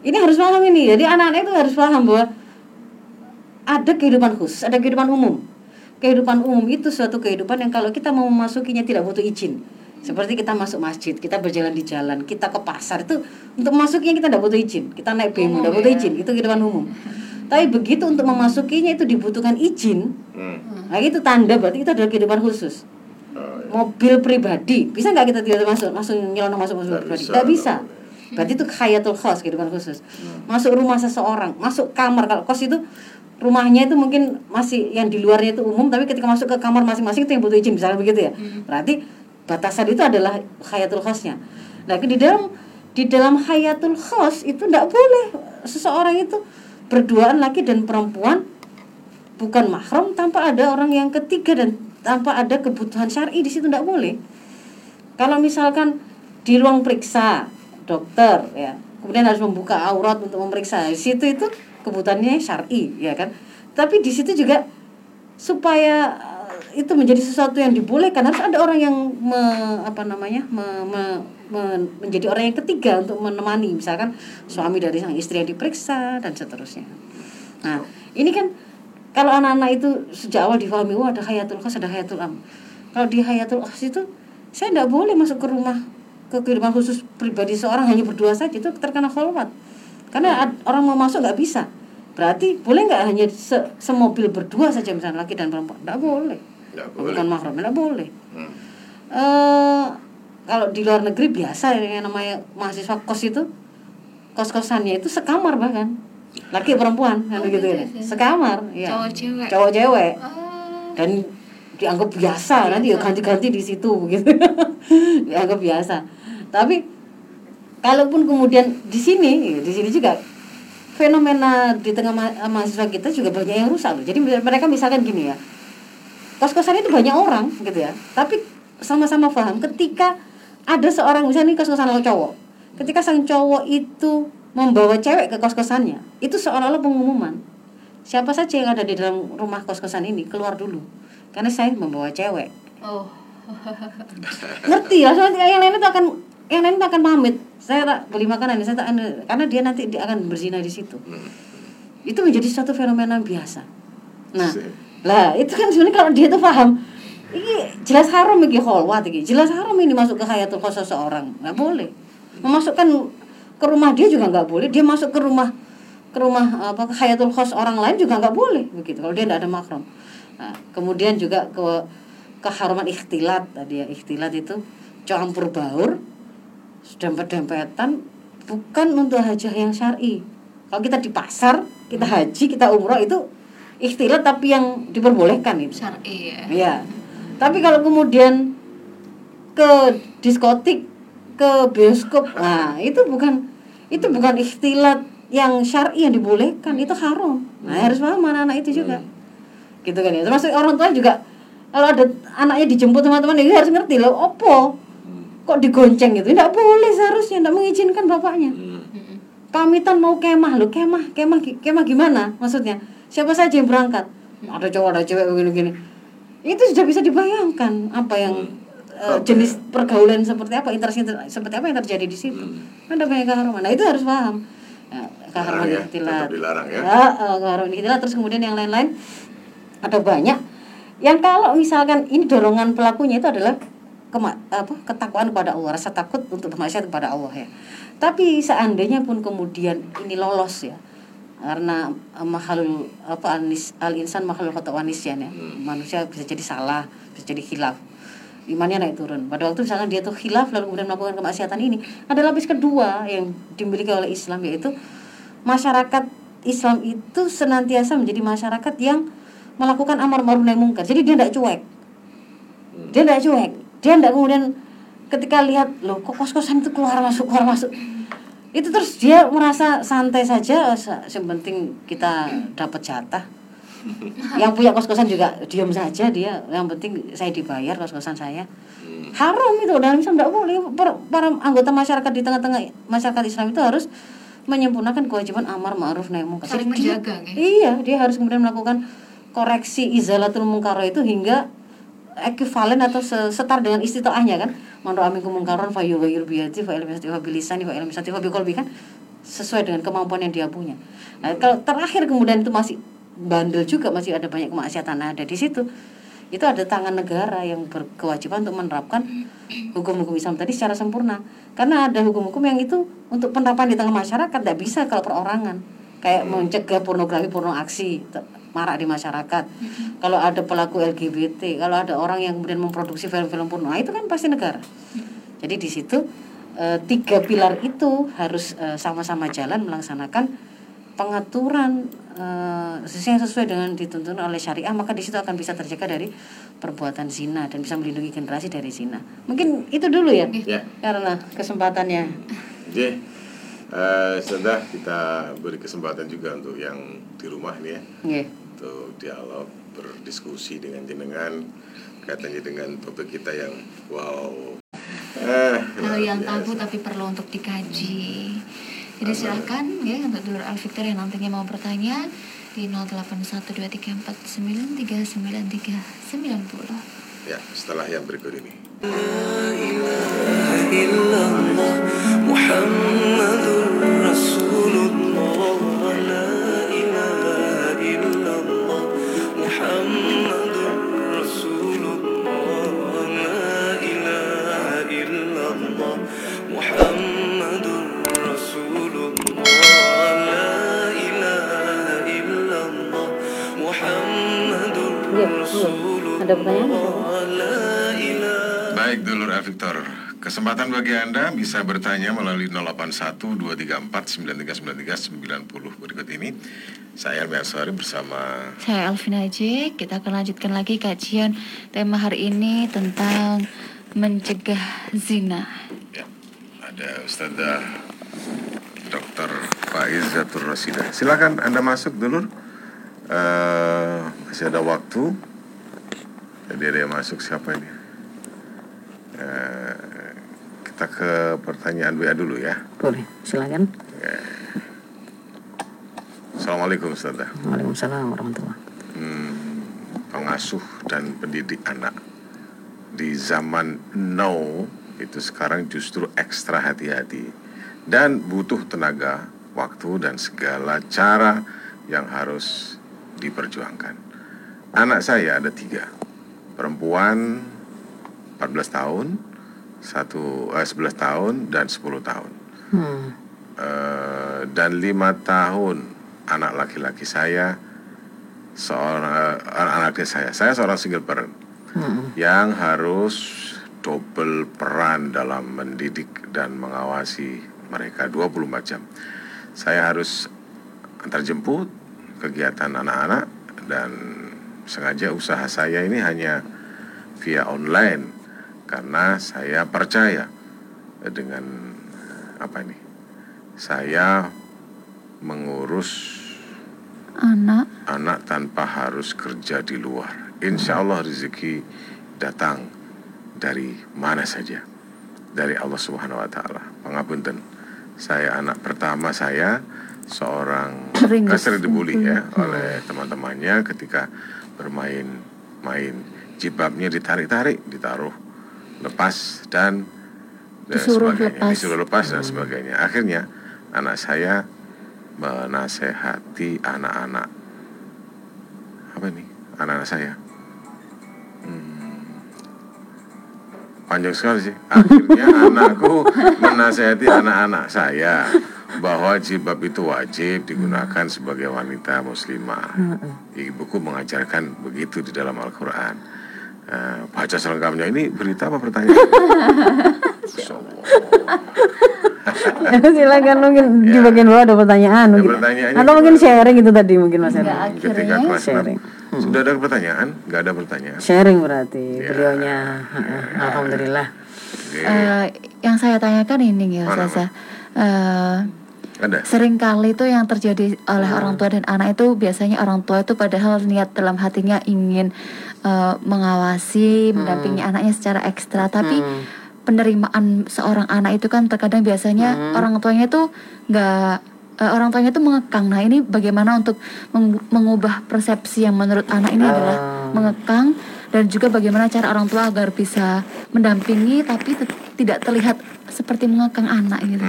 Speaker 2: Ini harus paham ini. Jadi anak-anak itu harus paham bahwa ada kehidupan khusus, ada kehidupan umum. Kehidupan umum itu suatu kehidupan yang kalau kita mau memasukinya tidak butuh izin. Seperti kita masuk masjid, kita berjalan di jalan, kita ke pasar itu untuk masuknya kita tidak butuh izin. Kita naik bemo tidak butuh
Speaker 1: ya.
Speaker 2: izin, itu kehidupan umum. Tapi begitu untuk memasukinya itu dibutuhkan izin.
Speaker 3: Hmm.
Speaker 2: Nah itu tanda berarti itu adalah kehidupan khusus.
Speaker 3: Oh, iya.
Speaker 2: Mobil pribadi bisa nggak kita tiba-tiba masuk masuk nyelonong masuk mobil pribadi?
Speaker 3: bisa,
Speaker 2: Nggak
Speaker 3: nggak
Speaker 2: bisa.
Speaker 3: boleh.
Speaker 2: Berarti itu khayatul khos kehidupan khusus. Masuk rumah seseorang, masuk kamar kalau kos itu rumahnya itu mungkin masih yang di luarnya itu umum tapi ketika masuk ke kamar masing-masing itu yang butuh izin misalnya begitu ya. Berarti batasan itu adalah khayatul khosnya. Nah di dalam di dalam hayatul khos itu tidak boleh seseorang itu berduaan laki dan perempuan bukan mahram tanpa ada orang yang ketiga dan tanpa ada kebutuhan syar'i di situ tidak boleh. Kalau misalkan di ruang periksa dokter ya, kemudian harus membuka aurat untuk memeriksa, di situ itu kebutuhannya syar'i ya kan. Tapi di situ juga supaya itu menjadi sesuatu yang dibolehkan harus ada orang yang me, apa namanya me- me- me- menjadi orang yang ketiga untuk menemani misalkan suami dari sang istri yang diperiksa dan seterusnya. Nah ini kan kalau anak-anak itu sejak awal difahami wah ada hayatul khas ada hayatul am. Kalau di hayatul khas itu saya tidak boleh masuk ke rumah ke kehidupan khusus pribadi seorang hanya berdua saja itu terkena kholwat. Karena ad- orang mau masuk nggak bisa. Berarti boleh nggak hanya se semobil berdua saja misalnya laki dan perempuan? Tidak boleh.
Speaker 3: Nggak boleh.
Speaker 2: Bukan mahram, tidak boleh.
Speaker 3: Hmm.
Speaker 2: eh kalau di luar negeri biasa yang namanya mahasiswa kos itu kos kosannya itu sekamar bahkan laki perempuan kan
Speaker 1: Oh,
Speaker 2: begitu
Speaker 1: gitu
Speaker 2: ya
Speaker 1: ya?
Speaker 2: sekamar ya
Speaker 1: Cowok cewek.
Speaker 2: cowok cewek
Speaker 1: Oh.
Speaker 2: dan dianggap biasa nanti ya ganti-ganti di situ gitu dianggap biasa tapi kalaupun kemudian di sini ya, di sini juga fenomena di tengah ma- mahasiswa kita juga banyak yang rusak loh jadi mereka misalkan gini ya kos-kosan itu banyak orang gitu ya. Tapi sama-sama paham ketika ada seorang misalnya ini kos-kosan lo cowok. Ketika sang cowok itu membawa cewek ke kos-kosannya itu seolah-olah pengumuman. Siapa saja yang ada di dalam rumah kos-kosan ini keluar dulu. Karena saya membawa cewek.
Speaker 1: Oh.
Speaker 2: ngerti lah soalnya yang lain itu akan yang lain itu akan pamit. Saya tak beli makanan saya tak karena dia nanti dia akan berzina di situ. Itu menjadi suatu fenomena biasa. Nah. Lah itu kan sebenarnya kalau dia tuh paham ini jelas haram ini kholwat ini jelas haram ini masuk ke hayatul khos seseorang nggak boleh. Memasukkan ke rumah dia juga nggak boleh dia masuk ke rumah ke rumah apa ke hayatul khos orang lain juga nggak boleh begitu kalau dia tidak ada makrom nah, kemudian juga ke keharuman ikhtilat tadi ya ikhtilat itu campur baur dempet-dempetan bukan untuk hajah yang syar'i. Kalau kita di pasar kita haji kita umroh itu ikhtilat tapi yang diperbolehkan itu
Speaker 1: Syar'i ya.
Speaker 2: Iya. Tapi kalau kemudian ke diskotik, ke bioskop, nah itu bukan itu bukan ikhtilat yang syar'i yang dibolehkan, itu haram. Nah, harus paham anak-anak itu juga. Gitu kan ya. Termasuk orang tua juga kalau ada anaknya dijemput teman-teman itu harus ngerti loh, opo kok digonceng gitu. Tidak boleh seharusnya, tidak mengizinkan bapaknya.
Speaker 3: Hmm.
Speaker 2: Pamitan mau kemah loh, kemah, kemah, kemah gimana maksudnya? Siapa saja yang berangkat? Ada cowok, ada cewek begini-gini. Itu sudah bisa dibayangkan apa yang eh, jenis pergaulan seperti apa, interaksi inter- seperti apa yang terjadi di situ. Ada banyak keharuman. Nah itu harus paham. Ya, keharuman
Speaker 3: Dilarang ya,
Speaker 2: ikhtilat.
Speaker 3: dilarang ya.
Speaker 2: eh, keharuman ikhtilat. Terus kemudian yang lain-lain ada banyak. Yang kalau misalkan ini dorongan pelakunya itu adalah kema apa ketakwaan kepada Allah, rasa takut untuk bermaksiat kepada Allah ya. Tapi seandainya pun kemudian ini lolos ya, karena eh, mahalul apa anis al insan mahalul kota wanisyan ya manusia bisa jadi salah bisa jadi khilaf. Imannya naik turun. Pada waktu misalnya dia tuh khilaf lalu kemudian melakukan kemaksiatan ini ada lapis kedua yang dimiliki oleh Islam yaitu masyarakat Islam itu senantiasa menjadi masyarakat yang melakukan amar ma'ruf nahi mungkar. Jadi dia tidak cuek. Dia tidak cuek. Dia tidak kemudian ketika lihat loh kok kos kosan itu keluar masuk keluar masuk itu terus dia merasa santai saja se- yang penting kita dapat jatah. Yang punya kos kosan juga diam saja dia yang penting saya dibayar kos kosan saya haram itu dalam Islam tidak boleh. Para anggota masyarakat di tengah-tengah masyarakat Islam itu harus menyempurnakan kewajiban amar ma'ruf nahi munkar.
Speaker 1: Saling
Speaker 2: dia-
Speaker 1: menjaga, kan?
Speaker 2: iya dia harus kemudian melakukan koreksi izalatul mungkaro itu hingga ekivalen atau se- setara dengan istitoahnya kan man ra'a minkum mungkaran fa yughayyir bi yadihi fa illam yastati' fa bilisani fa biqalbi kan sesuai dengan kemampuan yang dia punya. Nah, kalau terakhir kemudian itu masih bandel juga masih ada banyak kemaksiatan ada di situ. itu ada tangan negara yang berkewajiban untuk menerapkan hukum-hukum Islam tadi secara sempurna karena ada hukum-hukum yang itu untuk penerapan di tengah masyarakat tidak bisa kalau perorangan kayak mencegah pornografi porno aksi marak di masyarakat kalau ada pelaku LGBT kalau ada orang yang kemudian memproduksi film-film porno nah, itu kan pasti negara jadi di situ eh, tiga pilar itu harus eh, sama-sama jalan melaksanakan pengaturan eh, sesuai yang sesuai dengan dituntun oleh syariah maka di situ akan bisa terjaga dari perbuatan zina dan bisa melindungi generasi dari zina. Mungkin itu dulu ya.
Speaker 3: Ya.
Speaker 2: Karena kesempatannya.
Speaker 3: Oke. Eh, sudah kita beri kesempatan juga untuk yang di rumah nih ya
Speaker 2: Nggih
Speaker 3: untuk dialog berdiskusi dengan jenengan kaitannya dengan topik kita yang wow. Eh,
Speaker 1: hal yang
Speaker 3: biasa.
Speaker 1: tabu tapi perlu untuk dikaji. Jadi silahkan ya untuk dulur Alfitri yang nantinya mau bertanya di 081234939390
Speaker 3: ya setelah yang berikut ini.
Speaker 4: La ilaha
Speaker 2: ada pertanyaan?
Speaker 3: Baik, Dulur Victor. Kesempatan bagi Anda bisa bertanya melalui 081 234 9393 90 berikut ini. Saya Elmi Aswari bersama
Speaker 1: Saya Alvin Haji. Kita akan lanjutkan lagi kajian tema hari ini tentang mencegah zina.
Speaker 3: Ya, ada Ustazah Dr. Faiz Zatur Rosida. Silakan Anda masuk dulur. Uh, masih ada waktu. Jadi ada yang masuk siapa ini? Eh, kita ke pertanyaan WA dulu ya.
Speaker 2: Boleh, silakan.
Speaker 3: Assalamualaikum Ustazah.
Speaker 2: Waalaikumsalam warahmatullahi
Speaker 3: Hmm, pengasuh dan pendidik anak di zaman now itu sekarang justru ekstra hati-hati dan butuh tenaga, waktu dan segala cara yang harus diperjuangkan. Anak saya ada tiga, perempuan 14 tahun, satu eh, 11 tahun dan 10 tahun.
Speaker 2: Hmm.
Speaker 3: Eh, dan lima tahun anak laki-laki saya seorang eh, anak laki saya saya seorang single parent
Speaker 2: Hmm.
Speaker 3: yang harus double peran dalam mendidik dan mengawasi mereka 24 jam saya harus antar jemput kegiatan anak-anak dan sengaja usaha saya ini hanya via online karena saya percaya dengan apa ini saya mengurus
Speaker 1: Anak
Speaker 3: anak tanpa harus kerja di luar. Insya Allah rezeki datang dari mana saja. Dari Allah Subhanahu wa taala. Pangapunten. Saya anak pertama saya seorang
Speaker 1: Sering
Speaker 3: eh, sering dibully ya
Speaker 1: Hmm.
Speaker 3: oleh teman-temannya ketika bermain main jilbabnya ditarik-tarik, ditaruh lepas dan dan
Speaker 1: Disuruh
Speaker 3: sebagainya.
Speaker 1: lepas.
Speaker 3: Disuruh lepas dan sebagainya. Akhirnya anak saya menasehati anak-anak. Apa ini? Anak-anak saya. Hmm, panjang sekali sih. Akhirnya anakku menasehati anak-anak saya bahwa jilbab itu wajib digunakan sebagai wanita muslimah ibuku mengajarkan begitu di dalam Al-Quran Eh, baca selengkapnya ini berita apa pertanyaan Allah.
Speaker 2: silakan mungkin di
Speaker 3: Ya.
Speaker 2: bagian bawah ada pertanyaan
Speaker 3: Ya,
Speaker 2: mungkin.
Speaker 3: pertanyaannya
Speaker 2: Atau mungkin sharing itu tadi mungkin Mas Erwin.
Speaker 3: ketika
Speaker 1: akhirnya
Speaker 3: kelas
Speaker 2: sharing.
Speaker 3: sudah ada pertanyaan nggak ada pertanyaan
Speaker 2: Sharing berarti
Speaker 3: Ya.
Speaker 2: beliaunya. Heeh, Alhamdulillah.
Speaker 3: Oke.
Speaker 1: eh, yang saya tanyakan ini ya Ustazah. Eh,
Speaker 3: ada.
Speaker 1: Sering kali itu yang terjadi oleh orang tua dan anak itu biasanya orang tua itu padahal niat dalam hatinya ingin eh, mengawasi, mendampingi anaknya secara ekstra, tapi
Speaker 2: Hmm.
Speaker 1: penerimaan seorang anak itu kan terkadang biasanya orang tuanya itu nggak eh, orang tuanya itu mengekang. Nah ini bagaimana untuk meng- mengubah persepsi yang menurut anak ini adalah mengekang dan juga bagaimana cara orang tua agar bisa mendampingi tapi tidak terlihat seperti mengekang anak gitu.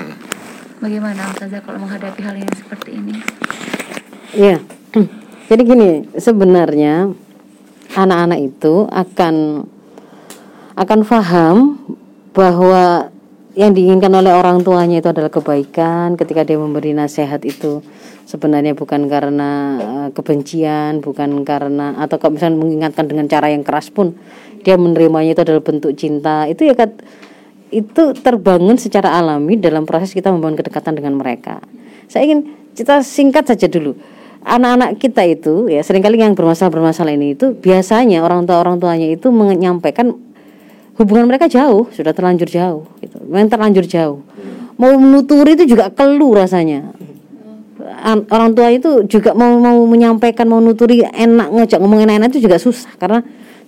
Speaker 1: Bagaimana Ustazah kalau menghadapi hal yang seperti ini?
Speaker 2: Iya. Jadi gini, sebenarnya anak-anak itu akan akan paham bahwa yang diinginkan oleh orang tuanya itu adalah kebaikan ketika dia memberi nasihat itu sebenarnya bukan karena eh, kebencian bukan karena atau kalau misalnya mengingatkan dengan cara yang keras pun dia menerimanya itu adalah bentuk cinta itu ya kat- itu terbangun secara alami dalam proses kita membangun kedekatan dengan mereka. Saya ingin kita singkat saja dulu. Anak-anak kita itu ya sering kali yang bermasalah-bermasalah ini itu biasanya orang tua orang tuanya itu menyampaikan hubungan mereka jauh sudah terlanjur jauh gitu. Memang terlanjur jauh. Mau menuturi itu juga kelu rasanya. An- orang tua itu juga mau mau menyampaikan mau nuturi enak ngajak ngomong enak-enak itu juga susah karena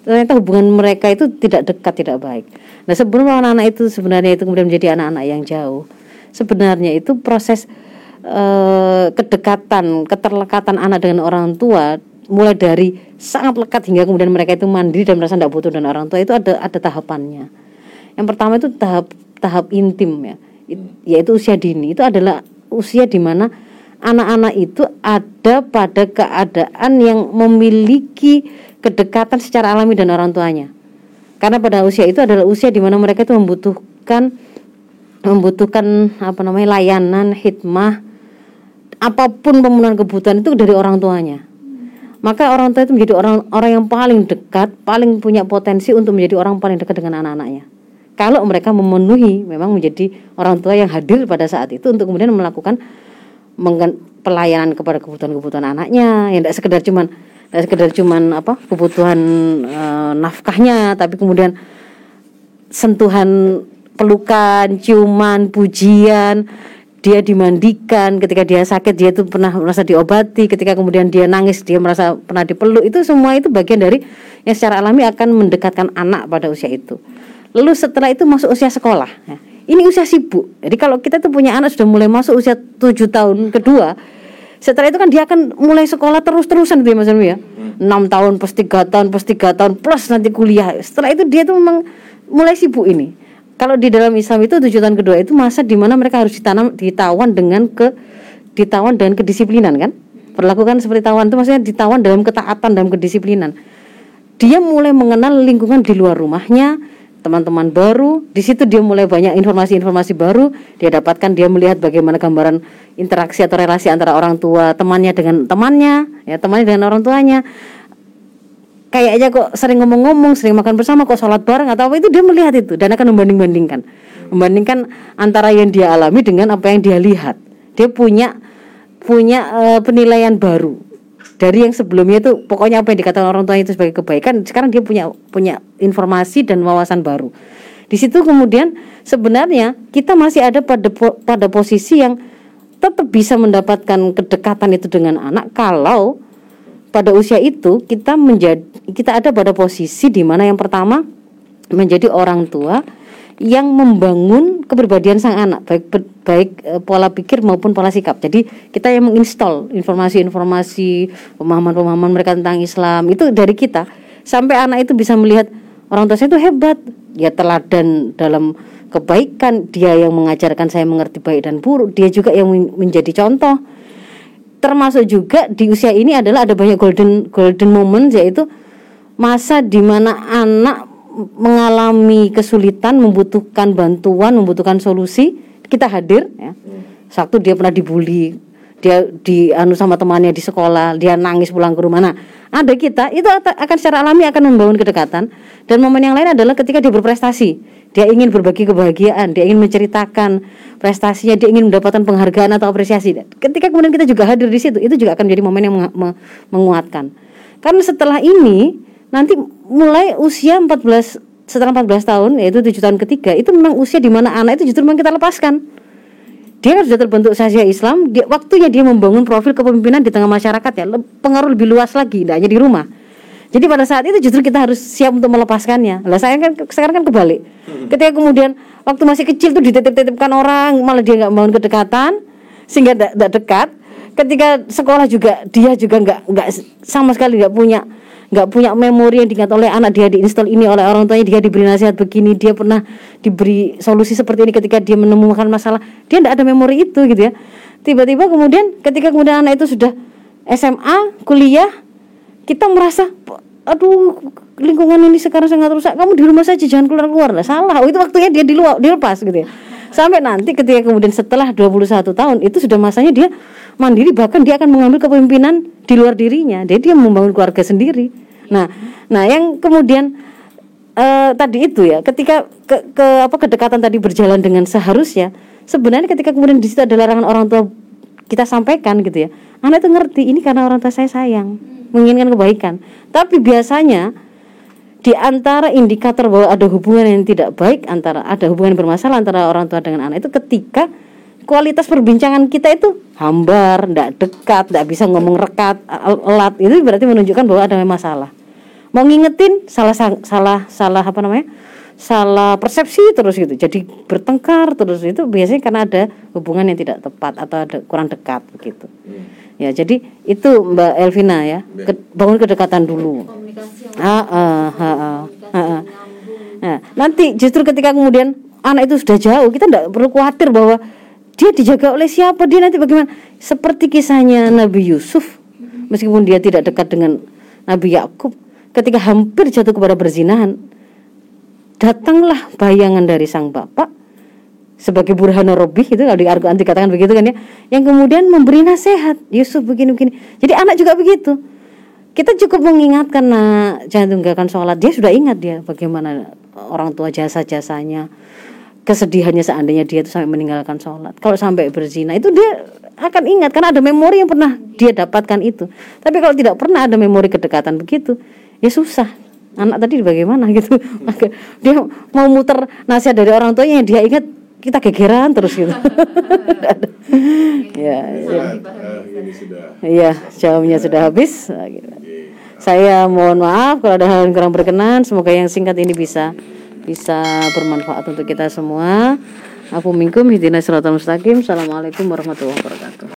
Speaker 2: ternyata hubungan mereka itu tidak dekat tidak baik. Nah sebelum anak-anak itu sebenarnya itu kemudian menjadi anak-anak yang jauh sebenarnya itu proses eh, kedekatan keterlekatan anak dengan orang tua mulai dari sangat lekat hingga kemudian mereka itu mandiri dan merasa tidak butuh dengan orang tua itu ada ada tahapannya. Yang pertama itu tahap tahap intim ya. It- yaitu usia dini. Itu adalah usia di mana anak-anak itu ada pada keadaan yang memiliki kedekatan secara alami dan orang tuanya. Karena pada usia itu adalah usia di mana mereka itu membutuhkan membutuhkan apa namanya layanan hikmah apa pun pemenuhan kebutuhan itu dari orang tuanya. Maka orang tua itu menjadi orang orang yang paling dekat paling punya potensi untuk menjadi orang paling dekat dengan anak-anaknya. Kalau mereka memenuhi memang menjadi orang tua yang hadir pada saat itu untuk kemudian melakukan pelayanan kepada kebutuhan-kebutuhan anaknya yang tidak sekedar cuman tidak sekedar cuman apa kebutuhan eh, nafkahnya tapi kemudian sentuhan pelukan, ciuman, pujian, dia dimandikan, ketika dia sakit dia tuh pernah merasa diobati, ketika kemudian dia nangis dia merasa pernah dipeluk, itu semua itu bagian dari yang secara alami akan mendekatkan anak pada usia itu. Lalu setelah itu masuk usia sekolah. ya. Ini usia sibuk. Jadi kalau kita tuh punya anak sudah mulai masuk usia 7 tahun kedua, setelah itu kan dia akan mulai sekolah terus-terusan gitu ya Mas Armi ya. 6 tahun plus 3 tahun plus 3 tahun plus nanti kuliah. Setelah itu dia tuh memang mulai sibuk ini. Kalau di dalam Islam itu tujuh tahun kedua itu masa di mana mereka harus ditanam ditawan dengan ke ditawan dengan kedisiplinan kan? Perlakukan seperti tawan itu maksudnya ditawan dalam ketaatan dalam kedisiplinan. Dia mulai mengenal lingkungan di luar rumahnya, teman-teman baru. Di situ dia mulai banyak informasi-informasi baru. Dia dapatkan, dia melihat bagaimana gambaran interaksi atau relasi antara orang tua temannya dengan temannya, ya temannya dengan orang tuanya kayaknya kok sering ngomong-ngomong, sering makan bersama, kok sholat bareng atau apa itu dia melihat itu dan akan membanding-bandingkan, membandingkan antara yang dia alami dengan apa yang dia lihat. Dia punya punya eh, penilaian baru dari yang sebelumnya itu pokoknya apa yang dikatakan orang tua itu sebagai kebaikan, sekarang dia punya punya informasi dan wawasan baru. Di situ kemudian sebenarnya kita masih ada pada pada posisi yang tetap bisa mendapatkan kedekatan itu dengan anak kalau pada usia itu kita menjadi kita ada pada posisi di mana yang pertama menjadi orang tua yang membangun kepribadian sang anak baik baik eh, pola pikir maupun pola sikap. Jadi kita yang menginstal informasi-informasi pemahaman-pemahaman mereka tentang Islam itu dari kita. Sampai anak itu bisa melihat orang tua saya itu hebat, ya teladan dalam kebaikan, dia yang mengajarkan saya mengerti baik dan buruk, dia juga yang men- menjadi contoh. Termasuk juga di usia ini adalah ada banyak golden golden moment yaitu masa di mana anak mengalami kesulitan membutuhkan bantuan membutuhkan solusi kita hadir ya. Satu dia pernah dibully dia di anu sama temannya di sekolah dia nangis pulang ke rumah. Nah ada kita itu akan secara alami akan membangun kedekatan dan momen yang lain adalah ketika dia berprestasi. Dia ingin berbagi kebahagiaan dia ingin menceritakan prestasinya dia ingin mendapatkan penghargaan atau apresiasi. Ketika kemudian kita juga hadir di situ itu juga akan menjadi momen yang menguatkan. Karena setelah ini nanti mulai usia 14 setelah 14 tahun yaitu 7 tahun ketiga itu memang usia di mana anak itu justru memang kita lepaskan. Dia kan sudah terbentuk sahsia Islam dia, waktunya dia membangun profil kepemimpinan di tengah masyarakat ya pengaruh lebih luas lagi tidak hanya di rumah. Jadi pada saat itu justru kita harus siap untuk melepaskannya. Lah saya kan sekarang kan kebalik. Ketika kemudian waktu masih kecil tuh dititip-titipkan orang malah dia nggak membangun kedekatan sehingga tidak dekat. Ketika sekolah juga dia juga nggak nggak sama sekali nggak punya nggak punya memori yang diingat oleh anak dia diinstal ini oleh orang tuanya dia diberi nasihat begini dia pernah diberi solusi seperti ini ketika dia menemukan masalah. Dia tidak ada memori itu gitu ya. Tiba-tiba kemudian ketika kemudian anak itu sudah SMA kuliah kita merasa aduh lingkungan ini sekarang sangat rusak. Kamu di rumah saja jangan keluar keluar lah salah. Itu waktunya dia di luar dilepas gitu ya. Sampai nanti ketika kemudian setelah 21 tahun itu sudah masanya dia mandiri bahkan dia akan mengambil kepemimpinan di luar dirinya. Jadi dia membangun keluarga sendiri nah nah yang kemudian eh, tadi itu ya ketika ke, ke apa kedekatan tadi berjalan dengan seharusnya sebenarnya ketika kemudian di situ ada larangan orang tua kita sampaikan gitu ya anak itu ngerti ini karena orang tua saya sayang menginginkan kebaikan tapi biasanya di antara indikator bahwa ada hubungan yang tidak baik antara ada hubungan bermasalah antara orang tua dengan anak itu ketika kualitas perbincangan kita itu hambar, tidak dekat, tidak bisa ngomong rekat, elat itu berarti menunjukkan bahwa ada masalah. Mau ngingetin salah salah salah apa namanya? salah persepsi terus gitu. Jadi bertengkar terus itu biasanya karena ada hubungan yang tidak tepat atau ada kurang dekat begitu. Ya, jadi itu Mbak Elvina ya. Ke- bangun kedekatan dulu. Ah, ah, ah, ah, ah. Nah, nanti justru ketika kemudian anak itu sudah jauh, kita tidak perlu khawatir bahwa dia dijaga oleh siapa, dia nanti bagaimana. Seperti kisahnya Nabi Yusuf, meskipun dia tidak dekat dengan Nabi Yakub, ketika hampir jatuh kepada perzinahan, datanglah bayangan dari sang bapak sebagai burhana robih itu kalau di dikatakan begitu kan ya yang kemudian memberi nasihat Yusuf begini begini jadi anak juga begitu. Kita cukup mengingatkan nah jangan tinggalkan sholat. Dia sudah ingat dia bagaimana orang tua jasa jasanya kesedihannya seandainya dia itu sampai meninggalkan sholat. Kalau sampai berzina itu dia akan ingat karena ada memori yang pernah dia dapatkan itu. Tapi kalau tidak pernah ada memori kedekatan begitu ya susah anak tadi bagaimana gitu dia mau muter nasihat dari orang tuanya yang dia ingat kita gegeran terus gitu ya ya
Speaker 3: ini sudah
Speaker 2: Iya, jamnya sudah habis. Saya mohon maaf kalau ada hal yang kurang berkenan. Semoga yang singkat ini bisa bisa bermanfaat untuk kita semua. Aku minkum hidina siratal mustaqim. Assalamualaikum warahmatullahi wabarakatuh.